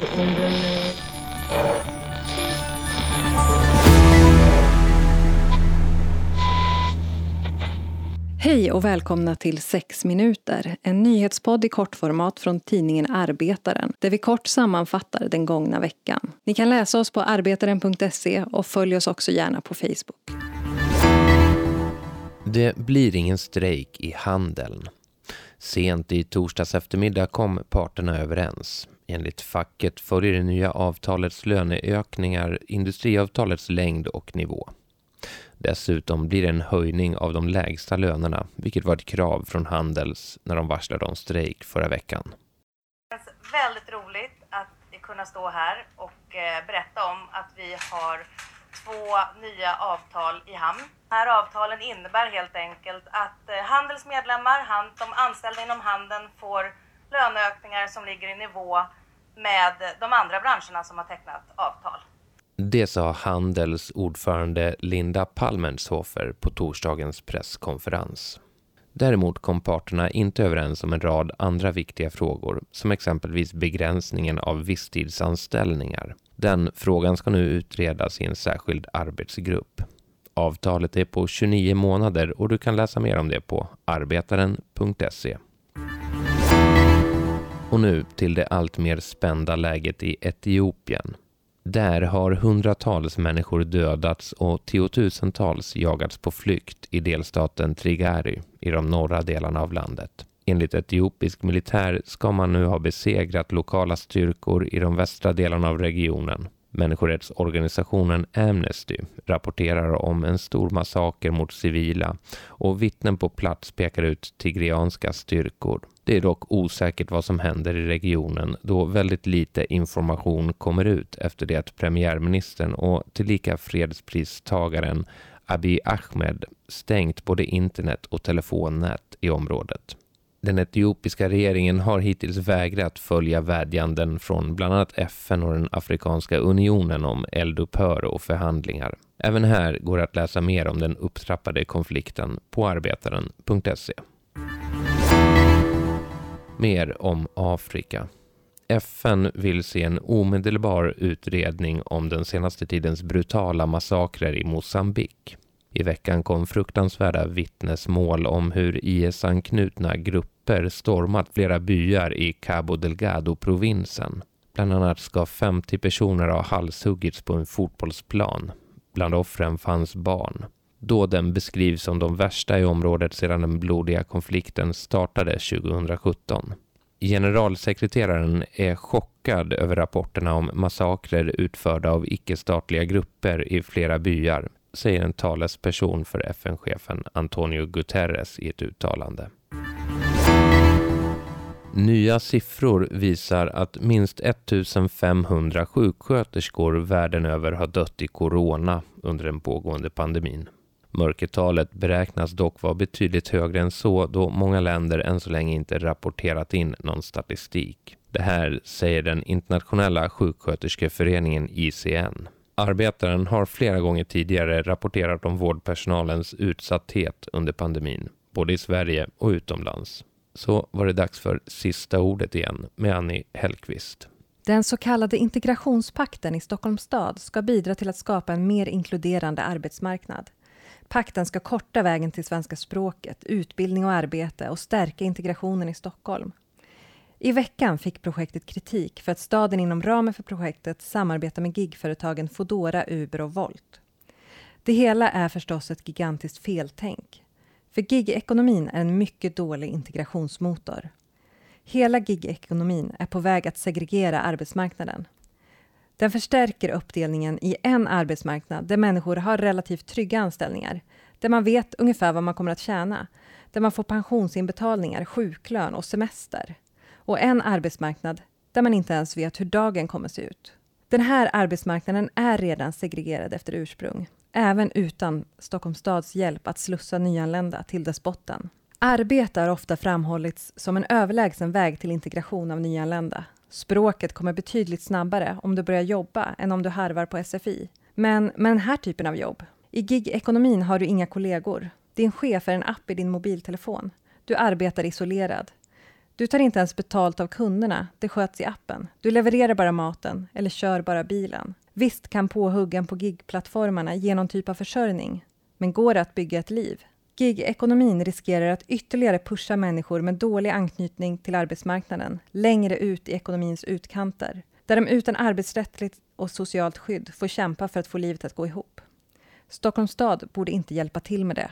Hej och välkomna till 6 minuter, en nyhetspodd i kortformat från tidningen Arbetaren, där vi kort sammanfattar den gångna veckan. Ni kan läsa oss på arbetaren.se och följ oss också gärna på Facebook. Det blir ingen strejk i handeln. Sent i torsdags eftermiddag kom parterna överens. Enligt facket följer det nya avtalets löneökningar industriavtalets längd och nivå. Dessutom blir det en höjning av de lägsta lönerna, vilket var ett krav från Handels när de varslade om strejk förra veckan. Det känns väldigt roligt att kunna stå här och eh, berätta om att vi har två nya avtal i hamn. De här avtalen innebär helt enkelt att eh, Handels medlemmar, de anställda inom handeln får löneökningar som ligger i nivå med de andra branscherna som har tecknat avtal. Det sa Handels ordförande Linda Palmenshofer på torsdagens presskonferens. Däremot kom parterna inte överens om en rad andra viktiga frågor, som exempelvis begränsningen av visstidsanställningar. Den frågan ska nu utredas i en särskild arbetsgrupp. Avtalet är på 29 månader och du kan läsa mer om det på arbetaren.se. Och nu till det alltmer spända läget i Etiopien. Där har hundratals människor dödats och tiotusentals jagats på flykt i delstaten Trigari i de norra delarna av landet. Enligt etiopisk militär ska man nu ha besegrat lokala styrkor i de västra delarna av regionen. Människorättsorganisationen Amnesty rapporterar om en stor massaker mot civila och vittnen på plats pekar ut tigrianska styrkor. Det är dock osäkert vad som händer i regionen då väldigt lite information kommer ut efter det att premiärministern och tillika fredspristagaren Abiy Ahmed stängt både internet och telefonnät i området. Den etiopiska regeringen har hittills vägrat följa vädjanden från bland annat FN och den Afrikanska unionen om eldupphör och förhandlingar. Även här går det att läsa mer om den upptrappade konflikten på arbetaren.se. Mer om Afrika. FN vill se en omedelbar utredning om den senaste tidens brutala massakrer i Mosambik. I veckan kom fruktansvärda vittnesmål om hur IS-anknutna grupper stormat flera byar i Cabo Delgado-provinsen. Bland annat ska 50 personer ha halshuggits på en fotbollsplan. Bland offren fanns barn. Dåden beskrivs som de värsta i området sedan den blodiga konflikten startade 2017. Generalsekreteraren är chockad över rapporterna om massakrer utförda av icke-statliga grupper i flera byar säger en talesperson för FN-chefen Antonio Guterres i ett uttalande. Nya siffror visar att minst 1500 sjuksköterskor världen över har dött i corona under den pågående pandemin. Mörkertalet beräknas dock vara betydligt högre än så då många länder än så länge inte rapporterat in någon statistik. Det här säger den internationella sjuksköterskeföreningen ICN. Arbetaren har flera gånger tidigare rapporterat om vårdpersonalens utsatthet under pandemin, både i Sverige och utomlands. Så var det dags för sista ordet igen med Annie Hellqvist. Den så kallade integrationspakten i Stockholms stad ska bidra till att skapa en mer inkluderande arbetsmarknad. Pakten ska korta vägen till svenska språket, utbildning och arbete och stärka integrationen i Stockholm. I veckan fick projektet kritik för att staden inom ramen för projektet samarbetar med gigföretagen Fodora, Uber och Volt. Det hela är förstås ett gigantiskt feltänk. För gigekonomin är en mycket dålig integrationsmotor. Hela gigekonomin är på väg att segregera arbetsmarknaden. Den förstärker uppdelningen i en arbetsmarknad där människor har relativt trygga anställningar, där man vet ungefär vad man kommer att tjäna, där man får pensionsinbetalningar, sjuklön och semester och en arbetsmarknad där man inte ens vet hur dagen kommer se ut. Den här arbetsmarknaden är redan segregerad efter ursprung, även utan Stockholms stads hjälp att slussa nyanlända till dess botten. Arbete har ofta framhållits som en överlägsen väg till integration av nyanlända. Språket kommer betydligt snabbare om du börjar jobba än om du harvar på SFI. Men med den här typen av jobb, i gig-ekonomin har du inga kollegor. Din chef är en app i din mobiltelefon. Du arbetar isolerad. Du tar inte ens betalt av kunderna, det sköts i appen. Du levererar bara maten eller kör bara bilen. Visst kan påhuggen på gigplattformarna ge någon typ av försörjning, men går det att bygga ett liv? Gig-ekonomin riskerar att ytterligare pusha människor med dålig anknytning till arbetsmarknaden längre ut i ekonomins utkanter, där de utan arbetsrättsligt och socialt skydd får kämpa för att få livet att gå ihop. Stockholms stad borde inte hjälpa till med det.